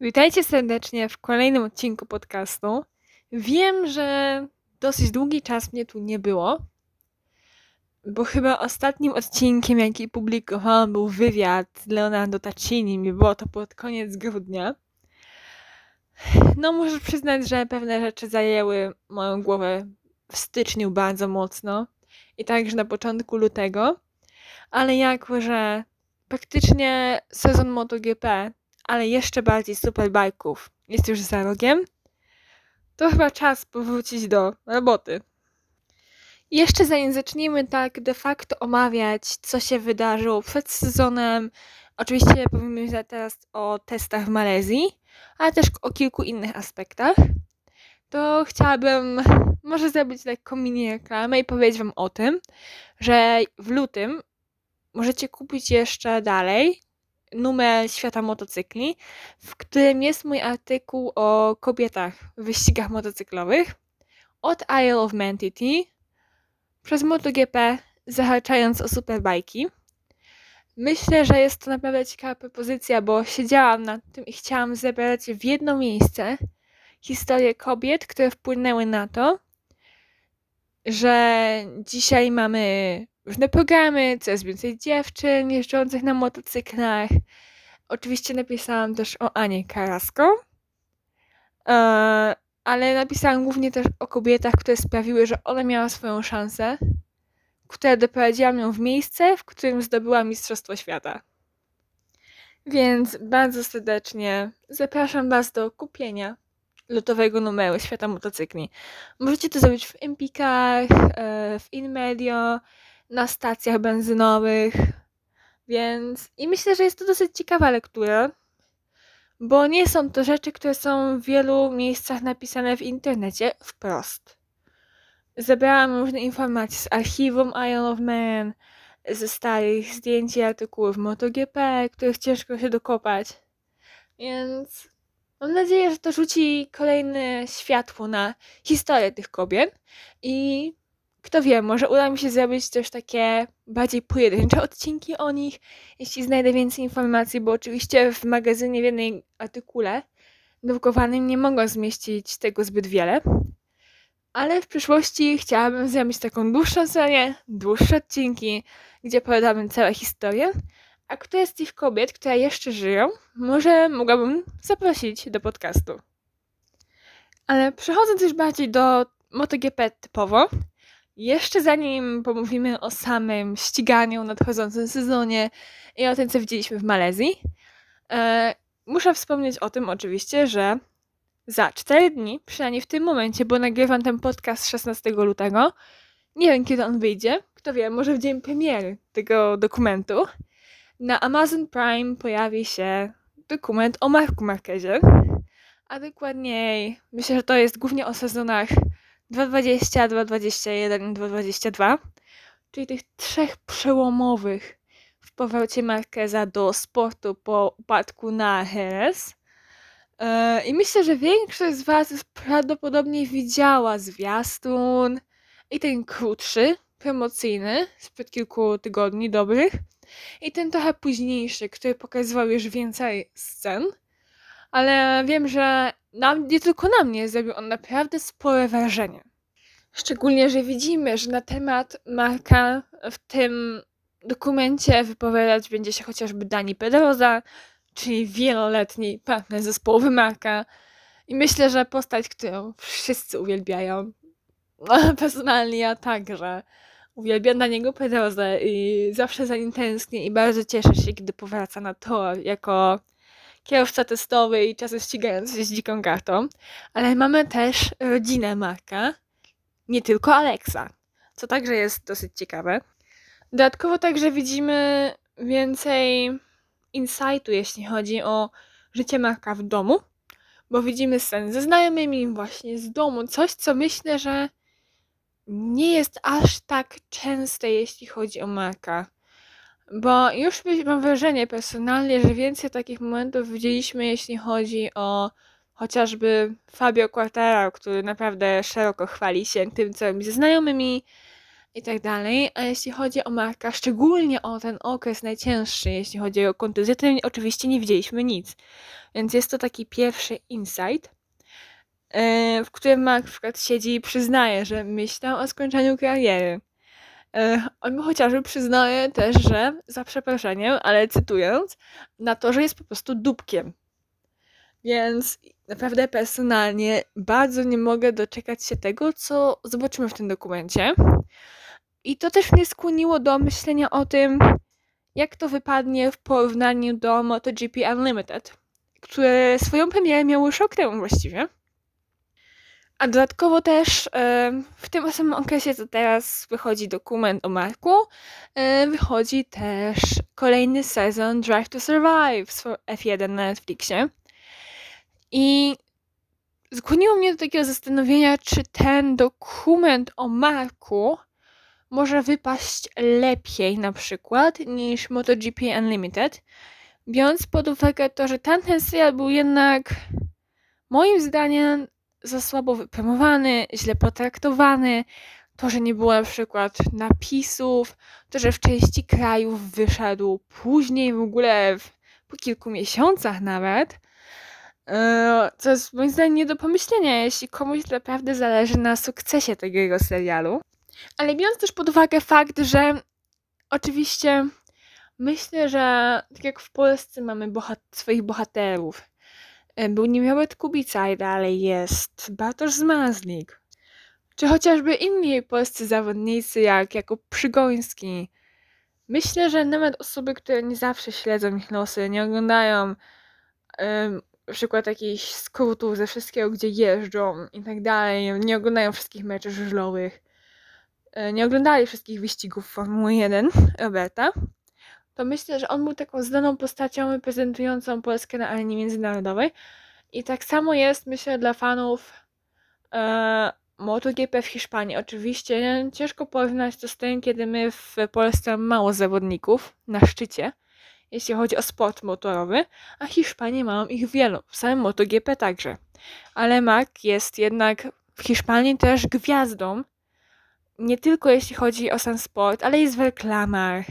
Witajcie serdecznie w kolejnym odcinku podcastu. Wiem, że dosyć długi czas mnie tu nie było, bo chyba ostatnim odcinkiem, jaki publikowałam, był wywiad Leonardo Taccini. Było to pod koniec grudnia. No, muszę przyznać, że pewne rzeczy zajęły moją głowę w styczniu bardzo mocno i także na początku lutego, ale jako, że praktycznie sezon MotoGP ale jeszcze bardziej superbajków. Jest już za rogiem, to chyba czas powrócić do roboty. Jeszcze zanim zaczniemy tak de facto omawiać, co się wydarzyło przed sezonem, oczywiście powiemy teraz o testach w Malezji, ale też o kilku innych aspektach, to chciałabym może zrobić lekką mini reklamę i powiedzieć Wam o tym, że w lutym możecie kupić jeszcze dalej numer Świata Motocykli, w którym jest mój artykuł o kobietach w wyścigach motocyklowych od Isle of Man TT przez MotoGP, zahaczając o superbajki. Myślę, że jest to naprawdę ciekawa propozycja, bo siedziałam nad tym i chciałam zebrać w jedno miejsce historię kobiet, które wpłynęły na to, że dzisiaj mamy różne programy, coraz więcej dziewczyn jeżdżących na motocyklach. Oczywiście napisałam też o Anie Karasko, e, ale napisałam głównie też o kobietach, które sprawiły, że ona miała swoją szansę, która doprowadziła ją w miejsce, w którym zdobyła Mistrzostwo Świata. Więc bardzo serdecznie zapraszam Was do kupienia lotowego numeru Świata Motocykli. Możecie to zrobić w Empikach, e, w InMedio, na stacjach benzynowych. Więc i myślę, że jest to dosyć ciekawa lektura, bo nie są to rzeczy, które są w wielu miejscach napisane w internecie wprost. Zebrałam różne informacje z archiwum Iron of Man, ze starych zdjęć i artykułów MotoGP, których ciężko się dokopać. Więc mam nadzieję, że to rzuci kolejne światło na historię tych kobiet i kto wie, może uda mi się zrobić też takie bardziej pojedyncze odcinki o nich, jeśli znajdę więcej informacji, bo oczywiście w magazynie w jednej artykule drukowanym nie mogę zmieścić tego zbyt wiele. Ale w przyszłości chciałabym zrobić taką dłuższą serię, dłuższe odcinki, gdzie opowiadamy całe historię, a które z tych kobiet, które jeszcze żyją, może mogłabym zaprosić do podcastu. Ale przechodząc już bardziej do MotoGP typowo, jeszcze zanim pomówimy o samym ściganiu, nadchodzącym sezonie i o tym, co widzieliśmy w Malezji, e, muszę wspomnieć o tym oczywiście, że za 4 dni, przynajmniej w tym momencie, bo nagrywam ten podcast 16 lutego, nie wiem kiedy on wyjdzie, kto wie, może w dzień premiery tego dokumentu, na Amazon Prime pojawi się dokument o Marku Marquezie, a dokładniej myślę, że to jest głównie o sezonach 2.20, 2.21 i 2.22, czyli tych trzech przełomowych w powrocie Marqueza do sportu po upadku na Jerez. E, I myślę, że większość z Was prawdopodobnie widziała zwiastun i ten krótszy, promocyjny, sprzed kilku tygodni dobrych, i ten trochę późniejszy, który pokazywał już więcej scen. Ale wiem, że na, nie tylko na mnie zrobił on naprawdę spore wrażenie. Szczególnie, że widzimy, że na temat Marka w tym dokumencie wypowiadać będzie się chociażby Dani Pedroza, czyli wieloletni partner zespołowy Marka. I myślę, że postać, którą wszyscy uwielbiają, no, personalnie ja także, uwielbiam Daniego Pedrozę i zawsze za nim tęsknię i bardzo cieszę się, kiedy powraca na to jako kierowca testowy i czasem ścigający się z dziką kartą, ale mamy też rodzinę Marka, nie tylko Alexa, co także jest dosyć ciekawe. Dodatkowo także widzimy więcej insightu, jeśli chodzi o życie Marka w domu, bo widzimy sceny ze znajomymi właśnie z domu, coś co myślę, że nie jest aż tak częste, jeśli chodzi o Marka. Bo już mam wrażenie personalnie, że więcej takich momentów widzieliśmy, jeśli chodzi o chociażby Fabio Quartararo, który naprawdę szeroko chwali się tym, co robi ze znajomymi, i tak dalej. A jeśli chodzi o Marka, szczególnie o ten okres najcięższy, jeśli chodzi o kontuzję, to oczywiście nie widzieliśmy nic. Więc jest to taki pierwszy insight, e, w którym Mark na przykład siedzi i przyznaje, że myślał o skończeniu kariery. E, on chociażby przyznaje też, że za przeproszeniem, ale cytując, na to, że jest po prostu dupkiem. Więc naprawdę personalnie bardzo nie mogę doczekać się tego, co zobaczymy w tym dokumencie. I to też mnie skłoniło do myślenia o tym, jak to wypadnie w porównaniu do MotoGP Unlimited, które swoją premierę miało rok temu właściwie. A dodatkowo też w tym samym okresie, co teraz wychodzi dokument o Marku, wychodzi też kolejny sezon Drive to Survive z F1 na Netflixie. I skłoniło mnie do takiego zastanowienia, czy ten dokument o Marku może wypaść lepiej na przykład niż MotoGP Unlimited, biorąc pod uwagę to, że tamten serial był jednak moim zdaniem za słabo wypromowany, źle potraktowany, to, że nie było na przykład napisów, to, że w części krajów wyszedł później, w ogóle w, po kilku miesiącach nawet, e, co jest moim zdaniem nie do pomyślenia, jeśli komuś naprawdę zależy na sukcesie tego serialu. Ale biorąc też pod uwagę fakt, że oczywiście myślę, że tak jak w Polsce mamy bohat swoich bohaterów, e, był Niemiałet Kubica i dalej jest Bartosz Zmazlik, czy chociażby inni polscy zawodnicy jak jako Przygoński. Myślę, że nawet osoby, które nie zawsze śledzą ich losy, nie oglądają um, przykład jakichś skrótów ze wszystkiego, gdzie jeżdżą i tak dalej, nie oglądają wszystkich meczów żużlowych, E, nie oglądali wszystkich wyścigów Formuły 1 Roberta, to myślę, że on był taką znaną postacią reprezentującą Polskę na arenie międzynarodowej. I tak samo jest, myślę, dla fanów e, MotoGP w Hiszpanii. Oczywiście ciężko porównać to z tym, kiedy my w Polsce mało zawodników na szczycie, jeśli chodzi o sport motorowy, a Hiszpanii mają ich wielu, w samym MotoGP także. Ale Mark jest jednak w Hiszpanii też gwiazdą nie tylko jeśli chodzi o sam sport, ale jest w reklamach,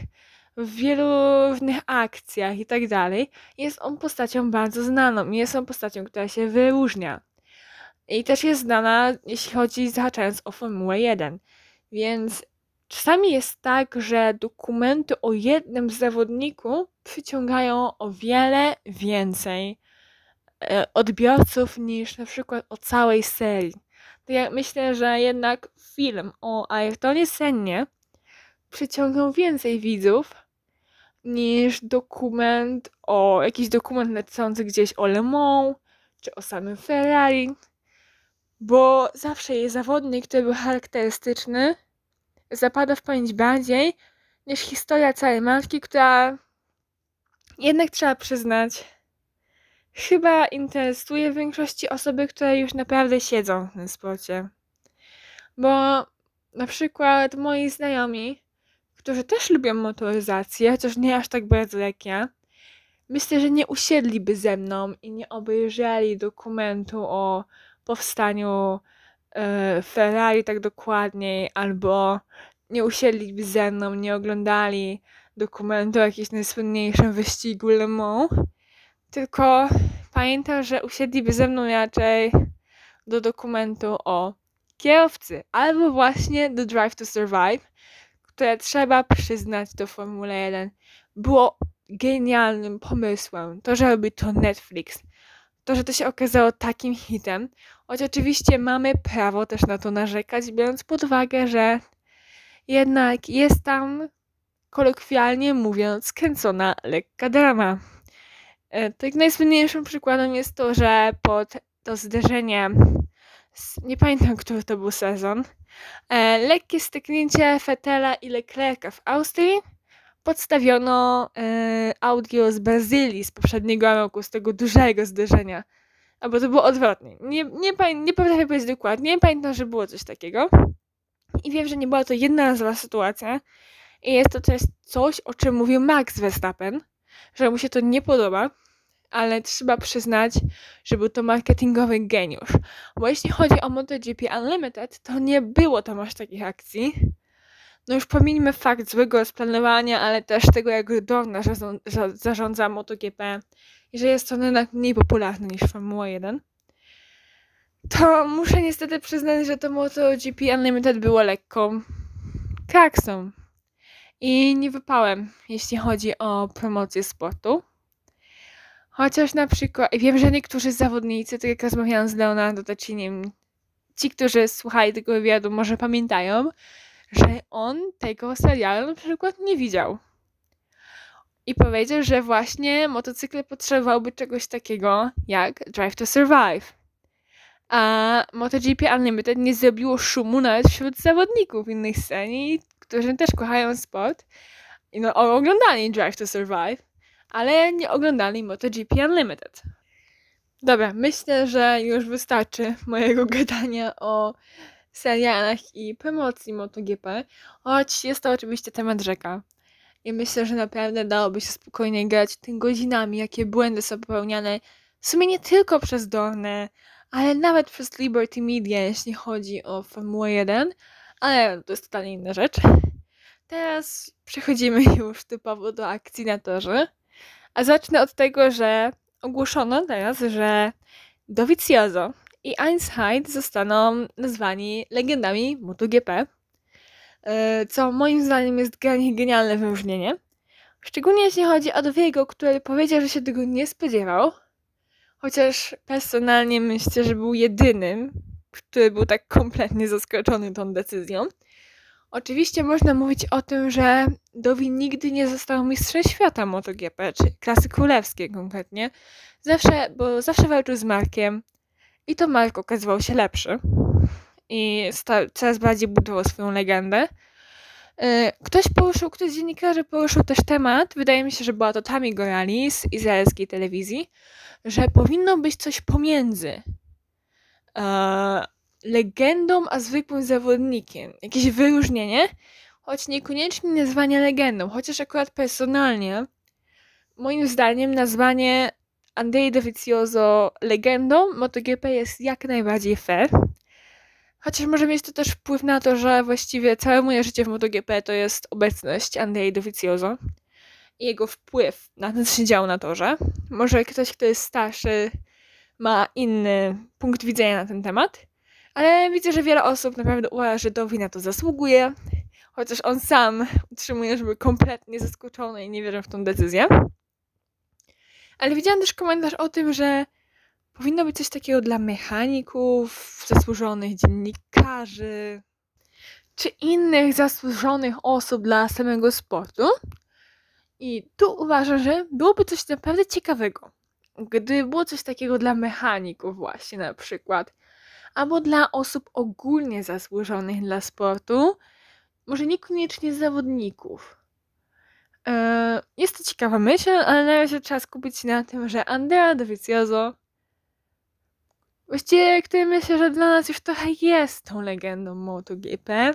w wielu różnych akcjach i tak dalej. Jest on postacią bardzo znaną i jest on postacią, która się wyróżnia. I też jest znana, jeśli chodzi zahaczając o Formułę 1. Więc czasami jest tak, że dokumenty o jednym zawodniku przyciągają o wiele więcej e, odbiorców niż na przykład o całej serii to ja myślę, że jednak film o Ayrtonie Sennie przyciągnął więcej widzów niż dokument o jakiś dokument lecący gdzieś o Le Mans czy o samym Ferrari, bo zawsze jest zawodnik, który był charakterystyczny, zapada w pamięć bardziej niż historia całej marki, która jednak trzeba przyznać, chyba interesuje większości osoby, które już naprawdę siedzą w tym sporcie. Bo na przykład moi znajomi, którzy też lubią motoryzację, chociaż nie aż tak bardzo jak ja, myślę, że nie usiedliby ze mną i nie obejrzeli dokumentu o powstaniu e, Ferrari tak dokładniej, albo nie usiedliby ze mną, nie oglądali dokumentu o jakimś najsłynniejszym wyścigu Le Mans, tylko pamiętam, że usiedliby ze mną raczej do dokumentu o kierowcy, albo właśnie do Drive to Survive, które trzeba przyznać do Formuły 1 było genialnym pomysłem. To, że robi to Netflix, to, że to się okazało takim hitem, choć oczywiście mamy prawo też na to narzekać, biorąc pod uwagę, że jednak jest tam, kolokwialnie mówiąc, skręcona lekka drama. E, tak najsłynniejszym przykładem jest to, że pod to zderzenie, nie pamiętam, który to był sezon, e, lekkie styknięcie Fetela i Leclerca w Austrii podstawiono e, audio z Brazylii z poprzedniego roku, z tego dużego zderzenia. Albo to było odwrotnie. Nie, nie, nie potrafię powiedzieć dokładnie, nie pamiętam, że było coś takiego. I wiem, że nie była to jednorazowa sytuacja. I jest to też coś, o czym mówił Max Verstappen, że mu się to nie podoba ale trzeba przyznać, że był to marketingowy geniusz. Bo jeśli chodzi o MotoGP Unlimited, to nie było tam aż takich akcji. no już pominijmy fakt złego rozplanowania, ale też tego, jak Dorna zarządza MotoGP i że jest on jednak mniej popularny niż Formuła 1, to muszę niestety przyznać, że to MotoGP Unlimited było lekką kraksą. I nie wypałem, jeśli chodzi o promocję sportu. Chociaż na przykład, wiem, że niektórzy zawodnicy, tak jak rozmawiałam z Leonardo Taciniem, ci, którzy słuchali tego wywiadu, może pamiętają, że on tego serialu na przykład nie widział. I powiedział, że właśnie motocykle potrzebowałby czegoś takiego jak Drive to Survive. A MotoGP Unlimited nie zrobiło szumu nawet wśród zawodników innych scen, którzy też kochają sport. I no, oglądali Drive to Survive, ale nie oglądali MotoGP Unlimited. Dobra, myślę, że już wystarczy mojego gadania o serialach i promocji MotoGP, choć jest to oczywiście temat rzeka. I myślę, że naprawdę dałoby się spokojnie grać tym godzinami, jakie błędy są popełniane w sumie nie tylko przez Dornę, ale nawet przez Liberty Media, jeśli chodzi o Formułę 1, ale to jest totalnie inna rzecz. Teraz przechodzimy już typowo do akcji na torze. A zacznę od tego, że ogłoszono teraz, że Dovizioso i Einsheid zostaną nazwani legendami MotoGP, e, co moim zdaniem jest genialne wyróżnienie. Szczególnie jeśli chodzi o Dowiego, który powiedział, że się tego nie spodziewał. Chociaż personalnie myślę, że był jedynym, który był tak kompletnie zaskoczony tą decyzją. Oczywiście można mówić o tym, że Dowi nigdy nie został mistrzem świata MotoGP, czy klasy królewskiej konkretnie. Zawsze, bo zawsze walczył z Markiem i to Mark okazywał się lepszy. I coraz bardziej budował swoją legendę. Y, ktoś poruszył, ktoś z dziennikarzy poruszył też temat, wydaje mi się, że była to Tami Gorali z izraelskiej telewizji, że powinno być coś pomiędzy e, legendą a zwykłym zawodnikiem. Jakieś wyróżnienie, choć niekoniecznie nazwanie legendą, chociaż akurat personalnie, moim zdaniem nazwanie Andrei Dovizioso legendą MotoGP jest jak najbardziej fair. Chociaż może mieć to też wpływ na to, że właściwie całe moje życie w MotoGP to jest obecność Andrei Dovizioso i jego wpływ na to, co się działo na torze. Może ktoś, kto jest starszy, ma inny punkt widzenia na ten temat, ale widzę, że wiele osób naprawdę uważa, że Dowi na to zasługuje, chociaż on sam utrzymuje, że był kompletnie zaskoczony i nie wierzy w tą decyzję. Ale widziałam też komentarz o tym, że powinno być coś takiego dla mechaników, zasłużonych dziennikarzy, czy innych zasłużonych osób dla samego sportu. I tu uważam, że byłoby coś naprawdę ciekawego, gdy było coś takiego dla mechaników, właśnie na przykład, albo dla osób ogólnie zasłużonych dla sportu, może niekoniecznie zawodników. Eee, jest to ciekawa myśl, ale na razie trzeba skupić się na tym, że Andrea Dovizioso właściwie, który myślę, że dla nas już trochę jest tą legendą MotoGP,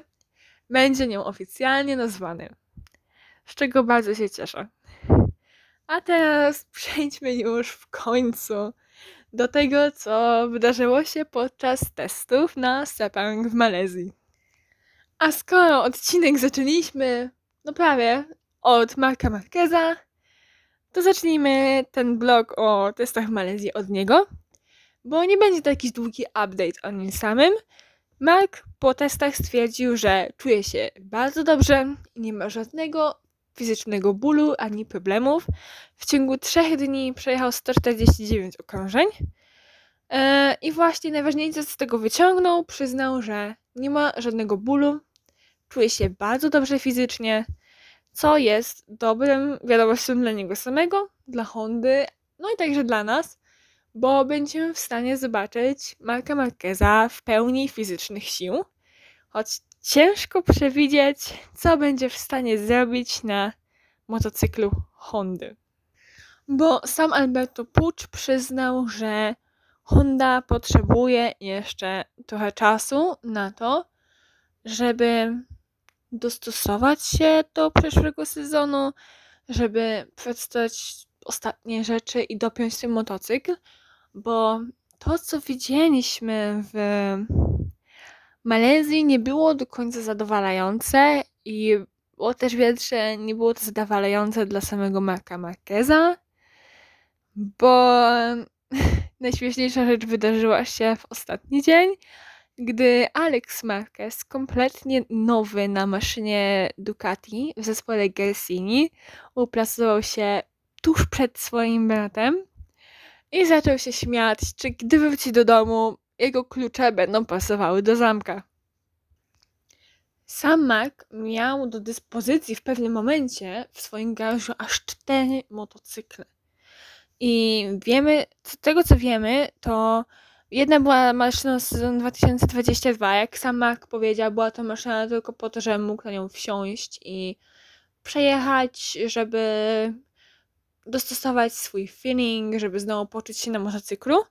będzie nią oficjalnie nazwany. Z czego bardzo się cieszę. A teraz przejdźmy już w końcu do tego, co wydarzyło się podczas testów na Sepang w Malezji. A skoro odcinek zaczęliśmy, no prawie, od Marka Marqueza, to zacznijmy ten blog o testach w Malezji od niego, bo nie będzie to jakiś długi update o nim samym. Mark po testach stwierdził, że czuje się bardzo dobrze i nie ma żadnego fizycznego bólu ani problemów. W ciągu trzech dni przejechał 149 okrążeń. E, I właśnie najważniejsze z tego wyciągnął, przyznał, że nie ma żadnego bólu, czuje się bardzo dobrze fizycznie, co jest dobrym wiadomością dla niego samego, dla Hondy, no i także dla nas, bo będziemy w stanie zobaczyć Marka Marqueza w pełni fizycznych sił, choć ciężko przewidzieć, co będzie w stanie zrobić na motocyklu Hondy. Bo sam Alberto Pucz przyznał, że Honda potrzebuje jeszcze trochę czasu na to, żeby dostosować się do przyszłego sezonu, żeby przedstawić ostatnie rzeczy i dopiąć ten motocykl, bo to, co widzieliśmy w Malezji, nie było do końca zadowalające i było też widać, nie było to zadowalające dla samego Marka Marqueza, bo najśmieszniejsza rzecz wydarzyła się w ostatni dzień, gdy Alex Marquez, kompletnie nowy na maszynie Ducati w zespole Gelsini, uplasował się tuż przed swoim bratem i zaczął się śmiać, czy gdy wróci do domu, jego klucze będą pasowały do zamka. Sam Mark miał do dyspozycji w pewnym momencie w swoim garażu aż cztery motocykle. I wiemy, z tego co wiemy, to jedna była maszyna z sezonu 2022, jak sam Mark powiedział, była to maszyna tylko po to, żeby mógł na nią wsiąść i przejechać, żeby dostosować swój feeling, żeby znowu poczuć się na motocyklu.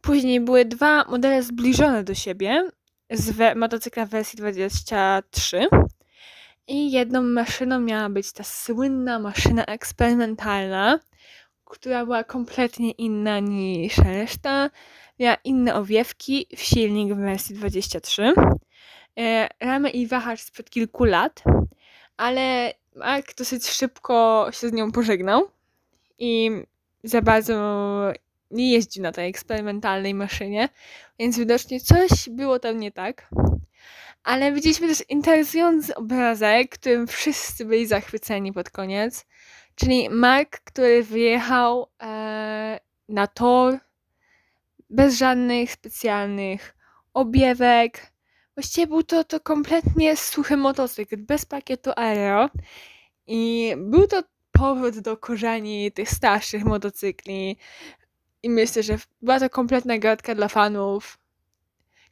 Później były dwa modele zbliżone do siebie z we- motocykla wersji 23 i jedną maszyną miała być ta słynna maszyna eksperymentalna, która była kompletnie inna niż reszta. Miała inne owiewki w silnik w wersji 23. E, ramy i wahacz sprzed kilku lat, ale Mark dosyć szybko się z nią pożegnał i za bardzo nie jeździł na tej eksperymentalnej maszynie, więc widocznie coś było tam nie tak. Ale widzieliśmy też interesujący obrazek, którym wszyscy byli zachwyceni pod koniec. Czyli Mark, który wyjechał e, na tor bez żadnych specjalnych obiewek. Właściwie był to, to kompletnie suchy motocykl, bez pakietu aero. I był to powrót do korzeni tych starszych motocykli. I myślę, że była to kompletna gadka dla fanów,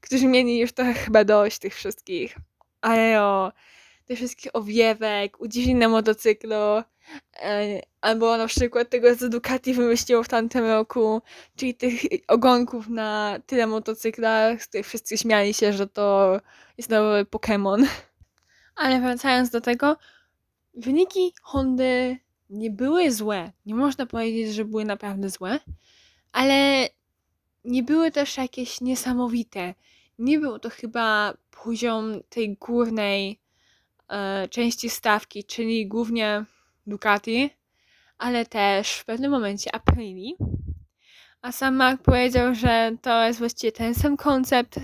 którzy mieli już trochę chyba dość tych wszystkich aero, tych wszystkich owiewek, udziwnień na motocyklu, e, albo na przykład tego, co Ducati wymyśliło w tamtym roku, czyli tych ogonków na tyle motocyklach, z których wszyscy śmiali się, że to jest nowy Pokémon. Ale wracając do tego, wyniki Hondy nie były złe. Nie można powiedzieć, że były naprawdę złe, ale nie były też jakieś niesamowite. Nie był to chyba poziom tej górnej e, części stawki, czyli głównie Ducati, ale też w pewnym momencie Aprili. A sam Mark powiedział, że to jest właściwie ten sam koncept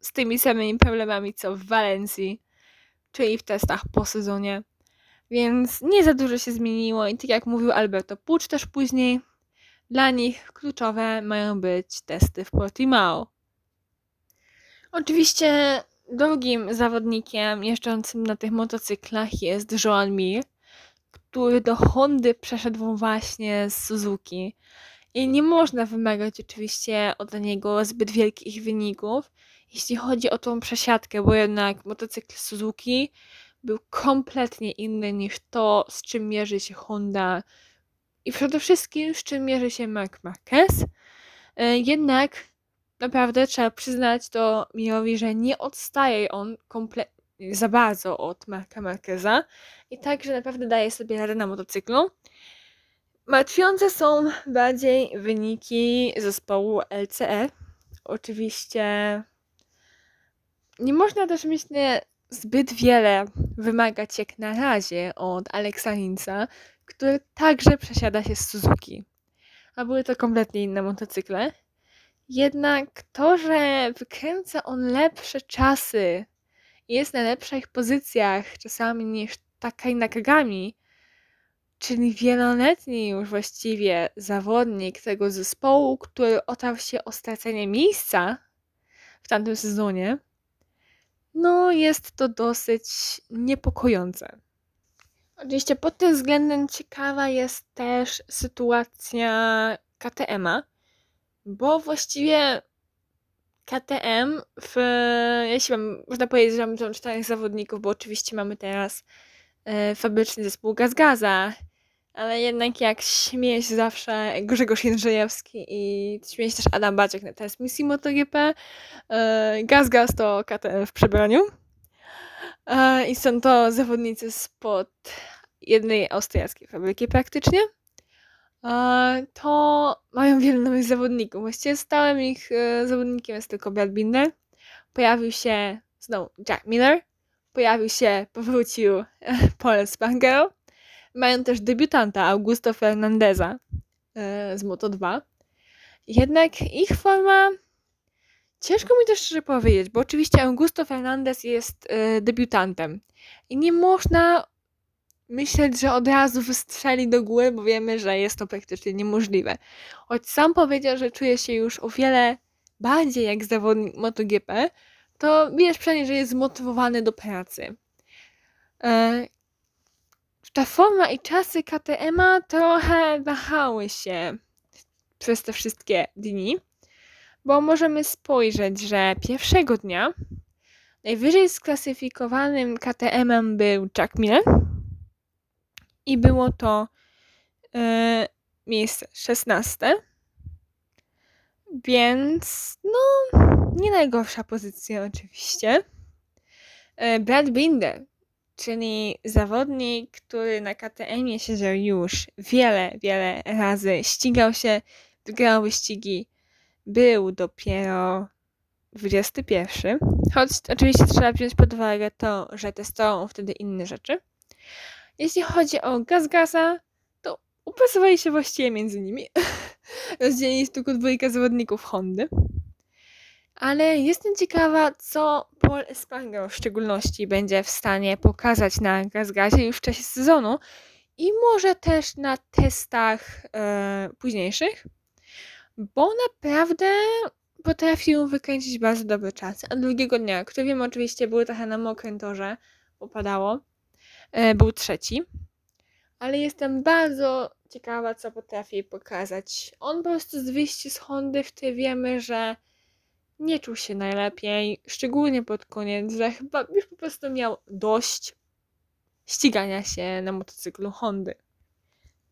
z tymi samymi problemami co w Walencji, czyli w testach po sezonie. Więc nie za dużo się zmieniło i tak jak mówił Alberto Pucz też później, dla nich kluczowe mają być testy w Portimao. Oczywiście drugim zawodnikiem jeżdżącym na tych motocyklach jest Joan Mir, który do Hondy przeszedł właśnie z Suzuki. I nie można wymagać oczywiście od niego zbyt wielkich wyników, jeśli chodzi o tą przesiadkę, bo jednak motocykl Suzuki był kompletnie inny niż to, z czym mierzy się Honda i przede wszystkim z czym mierzy się Mark Marquez. E, jednak naprawdę trzeba przyznać to Mirowi, że nie odstaje on kompletnie za bardzo od Marka Marqueza i także naprawdę daje sobie radę na motocyklu. Martwiące są bardziej wyniki zespołu LCE. Oczywiście nie można też myślę zbyt wiele wymagać jak na razie od Linza, który także przesiada się z Suzuki. A były to kompletnie inne motocykle. Jednak to, że wykręca on lepsze czasy i jest na lepszych pozycjach czasami niż Takaj Nakagami, czyli wieloletni już właściwie zawodnik tego zespołu, który otarł się o stracenie miejsca w tamtym sezonie, no jest to dosyć niepokojące. Oczywiście pod tym względem ciekawa jest też sytuacja KTM-a, bo właściwie KTM, w, jeśli mam, można powiedzieć, że mamy czterech zawodników, bo oczywiście mamy teraz e, fabryczny zespół Gazgaza, ale jednak jak śmieje się zawsze Grzegorz Jędrzejewski i śmieje się też Adam Baciek na transmisji MotoGP, e, Gazgaz to KTM w przebraniu. E, I są to zawodnicy spod jednej austriackiej fabryki praktycznie. To mają wielu nowych zawodników. Właściwie stałym ich e, zawodnikiem jest tylko Brad Binder. Pojawił się znowu Jack Miller, pojawił się, powrócił Paul Spargaro. Mają też debiutanta Augusto Fernandeza e, z Moto2. Jednak ich forma ciężko mi też szczerze powiedzieć, bo oczywiście Augusto Fernandez jest e, debiutantem i nie można myśleć, że od razu wystrzeli do góry, bo wiemy, że jest to praktycznie niemożliwe. Choć sam powiedział, że czuje się już o wiele bardziej jak zawodnik MotoGP, to widać przynajmniej, że jest zmotywowany do pracy. E, ta forma i czasy KTM-a trochę wahały się przez te wszystkie dni, bo możemy spojrzeć, że pierwszego dnia najwyżej sklasyfikowanym KTM-em był Jack Miller i było to e, miejsce 16. Więc no, nie najgorsza pozycja oczywiście. E, Brad Binder, czyli zawodnik, który na KTM-ie siedział już wiele, wiele razy, ścigał się, wygrał wyścigi, był dopiero 21. Choć oczywiście trzeba wziąć pod uwagę to, że testował wtedy inne rzeczy. Jeśli chodzi o Gazgaza, to upasowali się właściwie między nimi. Rozdzielili tylko dwójkę zawodników Hondy. Ale jestem ciekawa, co Paul Espargaro w szczególności będzie w stanie pokazać na Gazgazie już w czasie sezonu i może też na testach e, późniejszych, bo naprawdę potrafił wykręcić bardzo dobry czas. A drugiego dnia, który wiem oczywiście był trochę na mokrym torze, popadało, był trzeci. Ale jestem bardzo ciekawa, co potrafi pokazać. On po prostu z wyjścia z Hondy, w której wiemy, że nie czuł się najlepiej, szczególnie pod koniec, że chyba już po prostu miał dość ścigania się na motocyklu Hondy.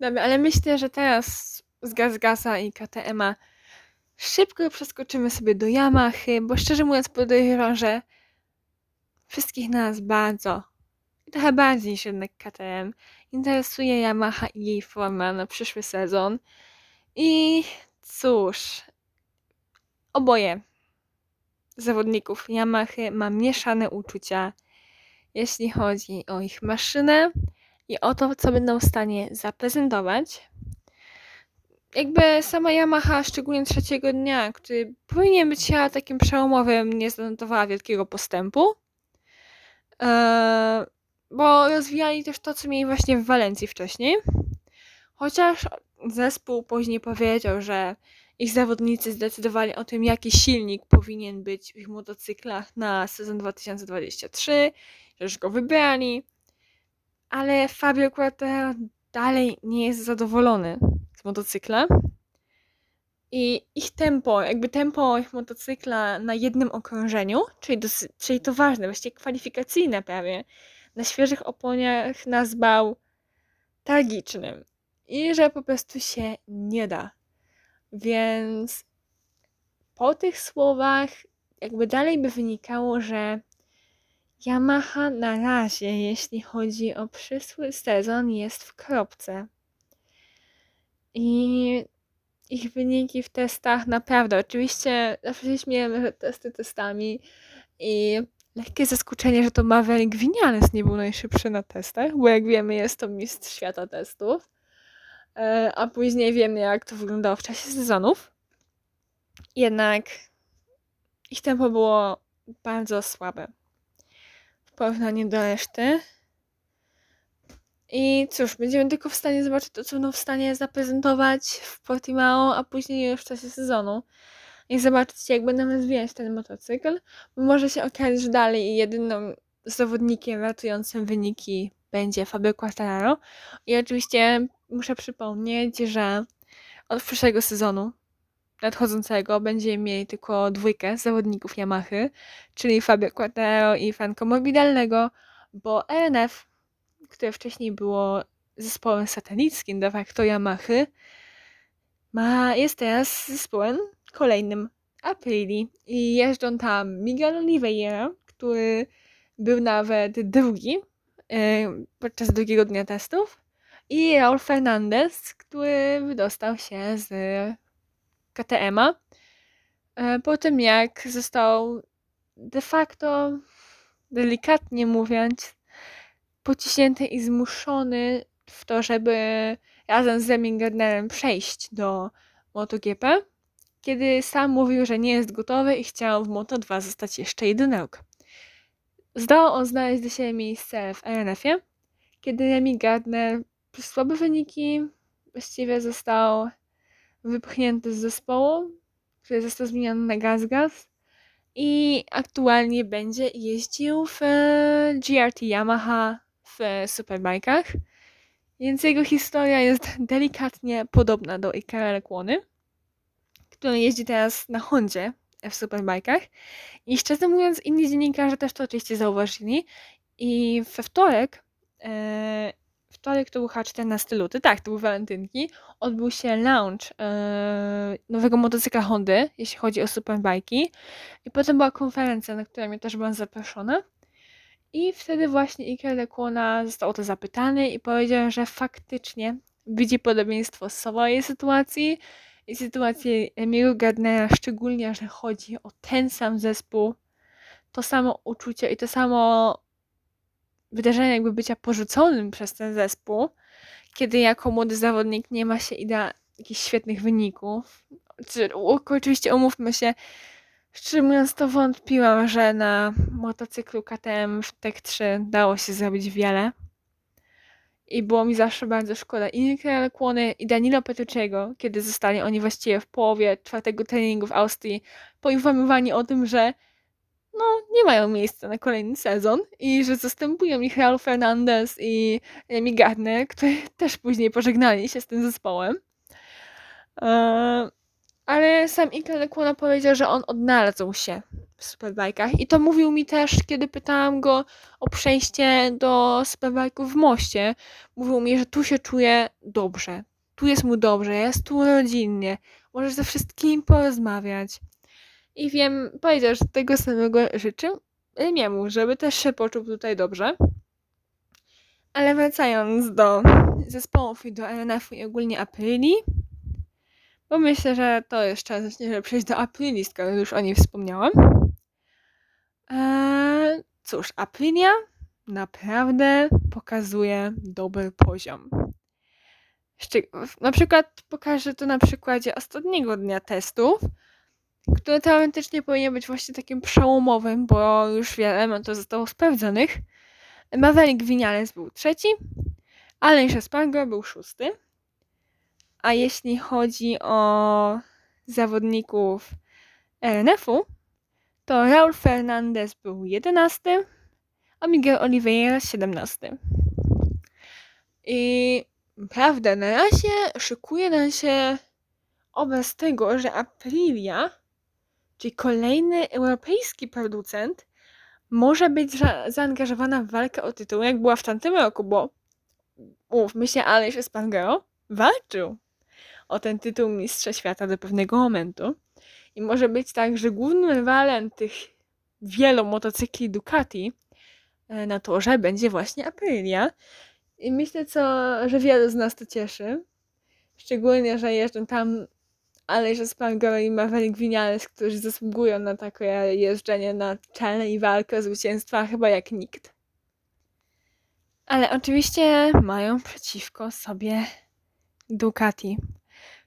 Dobra, ale myślę, że teraz z Gazgasa i KTM-a szybko przeskoczymy sobie do Yamahy, bo szczerze mówiąc podejrzewam, że wszystkich nas bardzo, trochę bardziej niż jednak KTM, interesuje Yamaha i jej forma na przyszły sezon. I cóż, oboje zawodników Yamahy ma mieszane uczucia, jeśli chodzi o ich maszynę i o to, co będą w stanie zaprezentować. Jakby sama Yamaha, szczególnie trzeciego dnia, który powinien być ja takim przełomowym, nie zanotowała wielkiego postępu. Eee, bo rozwijali też to, co mieli właśnie w Walencji wcześniej. Chociaż zespół później powiedział, że ich zawodnicy zdecydowali o tym, jaki silnik powinien być w ich motocyklach na sezon 2023, że już go wybrali, ale Fabio Quartararo dalej nie jest zadowolony z motocykla. I ich tempo, jakby tempo ich motocykla na jednym okrążeniu, czyli, czyli to ważne, właściwie kwalifikacyjne prawie, na świeżych oponiach nazwał tragicznym i że po prostu się nie da. Więc po tych słowach jakby dalej by wynikało, że Yamaha na razie, jeśli chodzi o przyszły sezon, jest w kropce. I ich wyniki w testach naprawdę, oczywiście zawsze się śmiejemy, że testy testami i lekkie zaskoczenie, że to Maverick Winiales nie był najszybszy na testach, bo jak wiemy jest to mistrz świata testów. E, a później wiemy, jak to wyglądało w czasie sezonów. Jednak ich tempo było bardzo słabe w porównaniu do reszty. I cóż, będziemy tylko w stanie zobaczyć to, co będą w stanie zaprezentować w Portimao, a później już w czasie sezonu. I zobaczyć, jak będą rozwijać ten motocykl, bo może się okazać, że dalej jedynym zawodnikiem ratującym wyniki będzie Fabio Quartararo. I oczywiście muszę przypomnieć, że od przyszłego sezonu nadchodzącego będziemy mieli tylko dwójkę zawodników Yamahy, czyli Fabio Quartararo i Franco Morbidelnego, bo RNF, które wcześniej było zespołem satelickim de facto Yamahy, ma, jest teraz zespołem kolejnym Aprili i jeżdżą tam Miguel Oliveira, który był nawet drugi podczas drugiego dnia testów i Raul Fernandez, który wydostał się z KTM-a e, po tym jak został de facto delikatnie mówiąc, pociśnięty i zmuszony w to, żeby razem z Remy przejść do MotoGP, kiedy sam mówił, że nie jest gotowy i chciał w Moto2 zostać jeszcze jeden rok. Zdołał on znaleźć do siebie miejsce w RNF-ie, kiedy Remy Gardner przez słabe wyniki właściwie został wypchnięty z zespołu, który został zmieniony na Gaz i aktualnie będzie jeździł w e, GRT Yamaha w Superbike'ach. Więc jego historia jest delikatnie podobna do Ikara Kłony, który jeździ teraz na Hondzie w Superbike'ach. I szczerze mówiąc, inni dziennikarze też to oczywiście zauważyli. I we wtorek e, wtorek to był chyba 14 luty, tak, to był walentynki, odbył się launch e, nowego motocykla Hondy, jeśli chodzi o superbajki. I potem była konferencja, na której ja też byłam zaproszona. I wtedy właśnie Iker Lekłona został o to zapytany i powiedział, że faktycznie widzi podobieństwo z swojej sytuacji i sytuacji Emilu Gardnera, szczególnie, że chodzi o ten sam zespół, to samo uczucie i to samo wydarzenie jakby bycia porzuconym przez ten zespół, kiedy jako młody zawodnik nie ma się idea jakichś świetnych wyników. Oczywiście umówmy się, szczerze mówiąc to wątpiłam, że na motocyklu KTM w Tech 3 dało się zrobić wiele. I było mi zawsze bardzo szkoda i Michaela Kłony i Danilo Petrucciego, kiedy zostali oni właściwie w połowie czwartego treningu w Austrii poinformowani o tym, że no, nie mają miejsca na kolejny sezon i że zastępują ich Real Fernandez i Emi Gardner, którzy też później pożegnali się z tym zespołem. E, ale sam Iker Lekłona powiedział, że on odnalazł się w Superbike'ach i to mówił mi też, kiedy pytałam go o przejście do Superbike'ów w moście. Mówił mi, że tu się czuje dobrze, tu jest mu dobrze, jest tu rodzinnie, możesz ze wszystkim porozmawiać. I wiem, powiedział, że tego samego życzę Miemu, żeby też się poczuł tutaj dobrze. Ale wracając do zespołów i do RNF-u i ogólnie Aprili, bo myślę, że to jest czas żeby przejść do Aprili, skoro już o niej wspomniałam. Eee, cóż, Aprilia naprawdę pokazuje dobry poziom. Na przykład pokażę to na przykładzie ostatniego dnia testów, który teoretycznie powinien być właśnie takim przełomowym, bo już wiele elementów zostało sprawdzonych. Maverick Vinales był trzeci, Alain Espargo był szósty. A jeśli chodzi o zawodników RNF-u, to Raul Fernandez był jedenasty, a Miguel Oliveira siedemnasty. I prawda, na razie szykuje nam się obraz tego, że Aprilia Czyli kolejny europejski producent może być za zaangażowana w walkę o tytuł, jak była w tamtym roku, bo mówmy się, Aleix Espargaro walczył o ten tytuł mistrza świata do pewnego momentu. I może być tak, że głównym rywalem tych wielu motocykli Ducati e, na torze będzie właśnie Aprilia. I myślę, co, że wielu z nas to cieszy. Szczególnie, że jeżdżą tam ale że Spangoro i Maverick Vinales, którzy zasługują na takie jeżdżenie na czele i walkę o zwycięstwa chyba jak nikt. Ale oczywiście mają przeciwko sobie Ducati.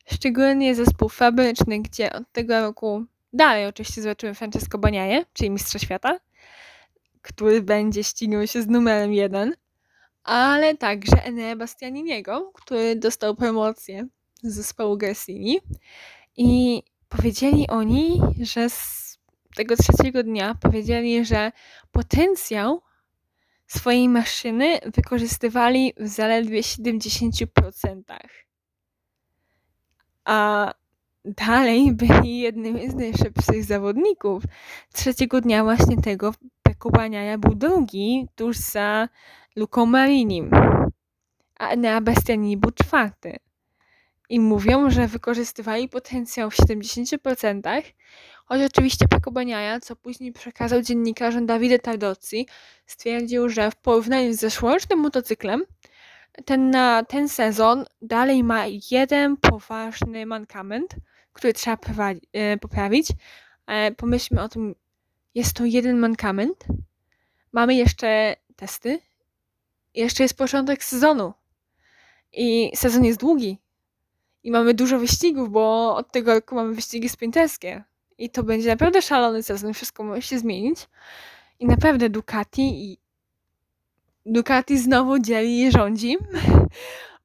Szczególnie zespół fabryczny, gdzie od tego roku dalej oczywiście zobaczymy Francesco Baniaje, czyli mistrza świata, który będzie ścigał się z numerem jeden, ale także Enea Bastianiniego, który dostał promocję z zespołu Gresini i powiedzieli oni, że z tego trzeciego dnia powiedzieli, że potencjał swojej maszyny wykorzystywali w zaledwie 70%. A dalej byli jednymi z najszybszych zawodników. Trzeciego dnia właśnie tego Peko był drugi, tuż za Luką Marinim. A Enea Bastianini był czwarty i mówią, że wykorzystywali potencjał w 70%, choć oczywiście Paco Baniaja, co później przekazał dziennikarzom Davide Tardozzi, stwierdził, że w porównaniu z zeszłorocznym motocyklem, ten na ten sezon dalej ma jeden poważny mankament, który trzeba e, poprawić. E, pomyślmy o tym, jest to jeden mankament, mamy jeszcze testy. Jeszcze jest początek sezonu. I sezon jest długi. I mamy dużo wyścigów, bo od tego roku mamy wyścigi sprinterskie. I to będzie naprawdę szalony sezon. Wszystko może się zmienić. I naprawdę Ducati Ducati znowu dzieli i rządzi.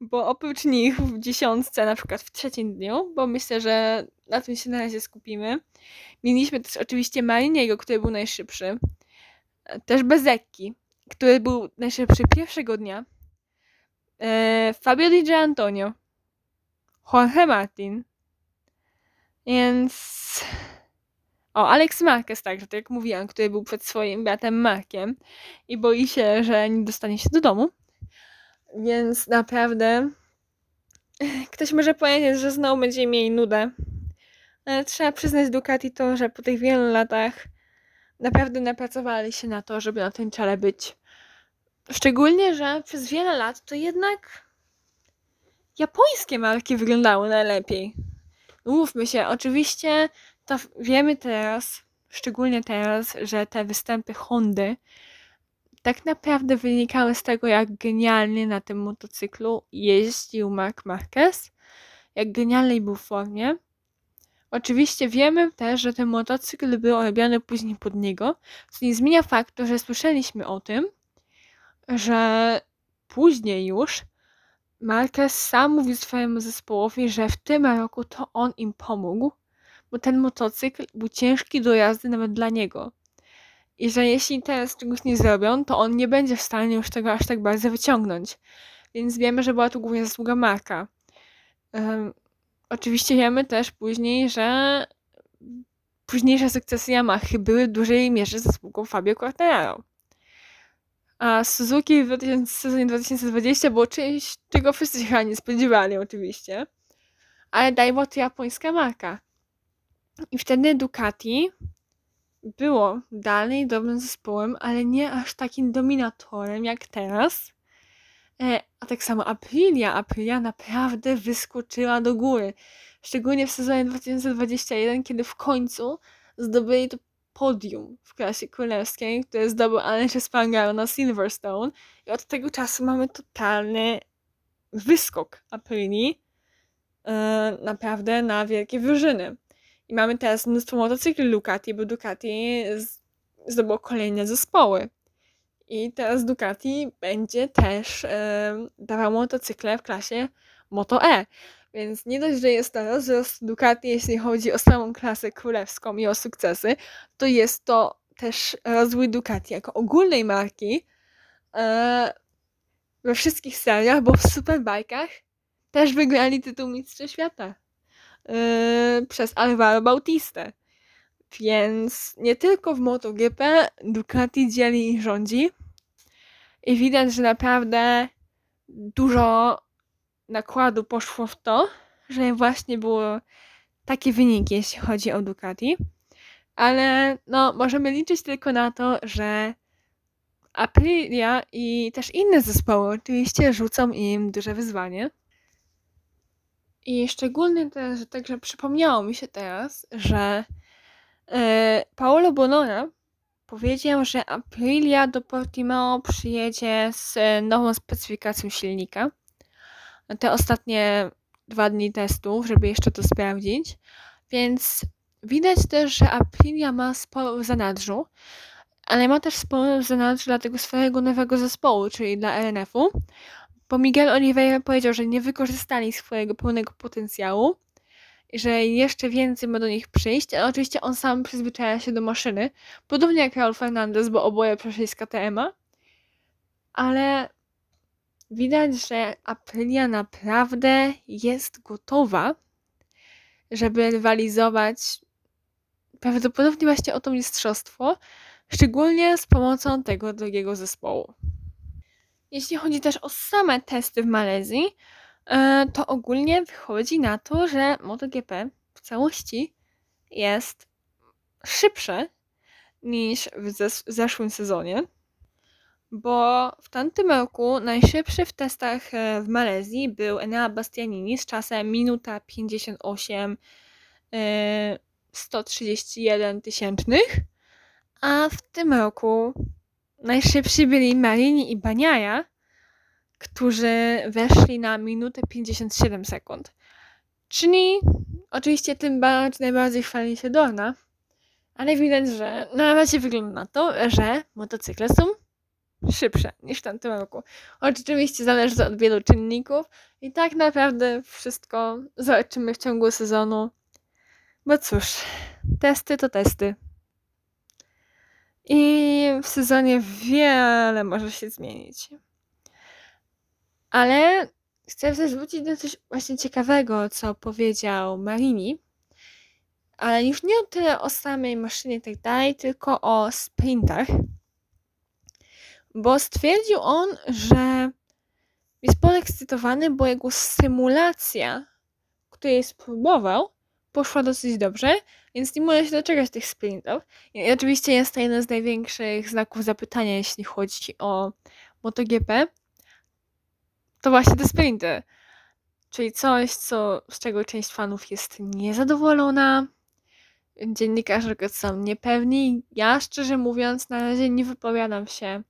Bo oprócz nich w dziesiątce, na przykład w trzecim dniu, bo myślę, że na tym się na razie skupimy. Mieliśmy też oczywiście Mariniego, który był najszybszy. Też Bezekki, który był najszybszy pierwszego dnia. E, Fabio Di Antonio. Jorge Martin. Więc... O, Alex Marquez także, tak jak mówiłam, który był przed swoim bratem Markiem i boi się, że nie dostanie się do domu. Więc naprawdę ktoś może powiedzieć, że znowu będzie mieli nudę. Ale trzeba przyznać Ducati to, że po tych wielu latach naprawdę napracowali się na to, żeby na tym czele być. Szczególnie, że przez wiele lat to jednak japońskie marki wyglądały najlepiej. Mówmy się, oczywiście to wiemy teraz, szczególnie teraz, że te występy Hondy tak naprawdę wynikały z tego, jak genialnie na tym motocyklu jeździł Mark Marquez, jak genialnej był w formie. Oczywiście wiemy też, że ten motocykl był robiony później pod niego, co nie zmienia faktu, że słyszeliśmy o tym, że później już Marquez sam mówił swojemu zespołowi, że w tym roku to on im pomógł, bo ten motocykl był ciężki do jazdy nawet dla niego. I że jeśli teraz czegoś nie zrobią, to on nie będzie w stanie już tego aż tak bardzo wyciągnąć. Więc wiemy, że była to głównie zasługa Marka. Um, oczywiście wiemy też później, że późniejsze sukcesy Yamaha były w dużej mierze zasługą Fabio Quartararo. A Suzuki w sezonie 2020 było czymś, czego wszyscy się chyba nie spodziewali oczywiście. Ale Daiwa to japońska marka. I wtedy Ducati było dalej dobrym zespołem, ale nie aż takim dominatorem jak teraz. E, a tak samo Aprilia. Aprilia naprawdę wyskoczyła do góry. Szczególnie w sezonie 2021, kiedy w końcu zdobyli to podium w klasie królewskiej, które zdobył Alessio Spargaro na Silverstone. I od tego czasu mamy totalny wyskok Aprilii. E, naprawdę na wielkie wyżyny. I mamy teraz mnóstwo motocykli Ducati, bo Ducati zdobyło kolejne zespoły. I teraz Ducati będzie też dawał motocykle w klasie Moto E. Więc nie dość, że jest to rozrost Ducati, jeśli chodzi o samą klasę królewską i o sukcesy, to jest to też rozwój Ducati jako ogólnej marki e, we wszystkich seriach, bo w Superbike'ach też wygrali tytuł Mistrza Świata. Yy, przez Alvaro Bautista. Więc nie tylko w MotoGP Ducati dzieli i rządzi. I widać, że naprawdę dużo nakładu poszło w to, że właśnie było takie wyniki, jeśli chodzi o Ducati. Ale no, możemy liczyć tylko na to, że Aprilia i też inne zespoły oczywiście rzucą im duże wyzwanie. I szczególnie też, że także przypomniało mi się teraz, że e, Paolo Bonora powiedział, że Aprilia do Portimao przyjedzie z nową specyfikacją silnika. Te ostatnie dwa dni testów, żeby jeszcze to sprawdzić. Więc widać też, że Aprilia ma sporo w zanadrzu, ale ma też sporo w zanadrzu dla tego swojego nowego zespołu, czyli dla RNF-u bo Miguel Oliveira powiedział, że nie wykorzystali swojego pełnego potencjału że jeszcze więcej ma do nich przyjść, ale oczywiście on sam przyzwyczaja się do maszyny, podobnie jak Raul Fernandez, bo oboje przeszli z KTM-a, ale widać, że Aprilia naprawdę jest gotowa, żeby rywalizować prawdopodobnie właśnie o to mistrzostwo, szczególnie z pomocą tego drugiego zespołu. Jeśli chodzi też o same testy w Malezji, e, to ogólnie wychodzi na to, że MotoGP w całości jest szybsze niż w zeszłym sezonie, bo w tamtym roku najszybszy w testach e, w Malezji był Enea Bastianini z czasem minuta 58 131 tysięcznych, a w tym roku najszybsi byli Marini i Baniaja, którzy weszli na minutę 57 sekund. Czyli oczywiście tym bardziej najbardziej chwali się Dorna, ale widać, że na razie wygląda na to, że motocykle są szybsze niż w tamtym roku. Oczywiście zależy to od wielu czynników i tak naprawdę wszystko zobaczymy w ciągu sezonu. Bo cóż, testy to testy. I w sezonie wiele może się zmienić. Ale chcę też wrócić do coś właśnie ciekawego, co powiedział Marini. Ale już nie tyle o samej maszynie i tak dalej, tylko o sprintach. Bo stwierdził on, że jest podekscytowany, bo jego symulacja, której spróbował, poszła dosyć dobrze, więc nie może się doczekać tych sprintów. I oczywiście jest to jeden z największych znaków zapytania, jeśli chodzi o MotoGP. To właśnie te sprinty. Czyli coś, co, z czego część fanów jest niezadowolona. Dziennikarze są niepewni. Ja szczerze mówiąc, na razie nie wypowiadam się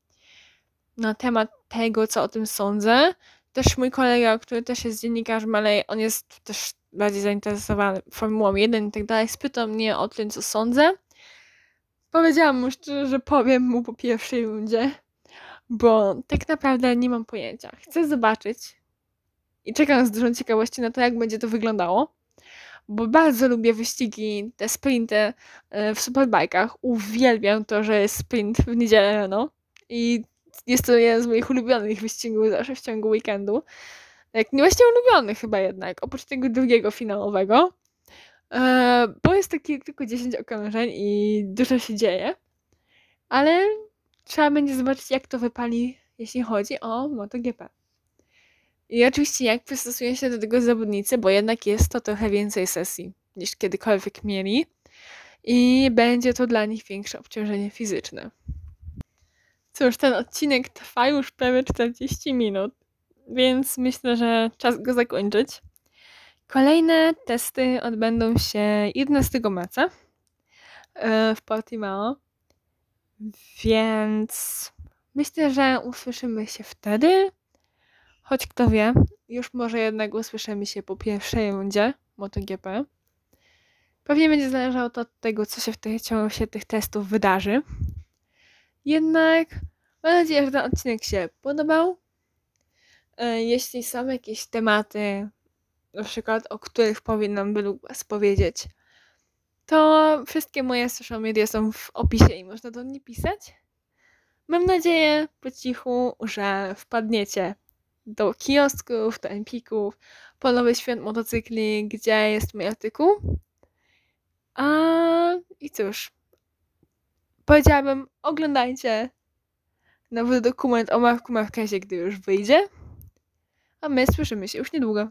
na temat tego, co o tym sądzę. Też mój kolega, który też jest dziennikarzem, ale on jest też bardziej zainteresowany Formułą 1 i tak dalej, spytał mnie o tym, co sądzę. Powiedziałam mu szczerze, że powiem mu po pierwszej rundzie, bo tak naprawdę nie mam pojęcia. Chcę zobaczyć i czekam z dużą ciekawością na to, jak będzie to wyglądało, bo bardzo lubię wyścigi, te sprinty e, w superbajkach. Uwielbiam to, że jest sprint w niedzielę rano i jest to jeden z moich ulubionych wyścigów zawsze w ciągu weekendu. Jak nie właśnie ulubiony chyba jednak, oprócz tego drugiego finałowego. E, bo jest takie tylko 10 okrążeń i dużo się dzieje. Ale trzeba będzie zobaczyć, jak to wypali, jeśli chodzi o MotoGP. I oczywiście, jak przystosują się do tego zawodnicy, bo jednak jest to trochę więcej sesji niż kiedykolwiek mieli. I będzie to dla nich większe obciążenie fizyczne. Cóż, ten odcinek trwa już prawie 40 minut, więc myślę, że czas go zakończyć. Kolejne testy odbędą się 11 marca e, w Portimao, więc myślę, że usłyszymy się wtedy. Choć kto wie, już może jednak usłyszymy się po pierwszej rundzie MotoGP. Pewnie będzie zależało to od tego, co się w ciągu się tych testów wydarzy. Jednak mam nadzieję, że ten odcinek się podobał. E, jeśli są jakieś tematy, na przykład o których powinnam według Was powiedzieć, to wszystkie moje social media są w opisie i można do mnie pisać. Mam nadzieję po cichu, że wpadniecie do kiosków, do empików, po nowy świat motocykli, gdzie jest mój artykuł. A i cóż, powiedziałabym, oglądajcie nowy dokument o Marku Marquezie, gdy już wyjdzie. A my słyszymy się już niedługo.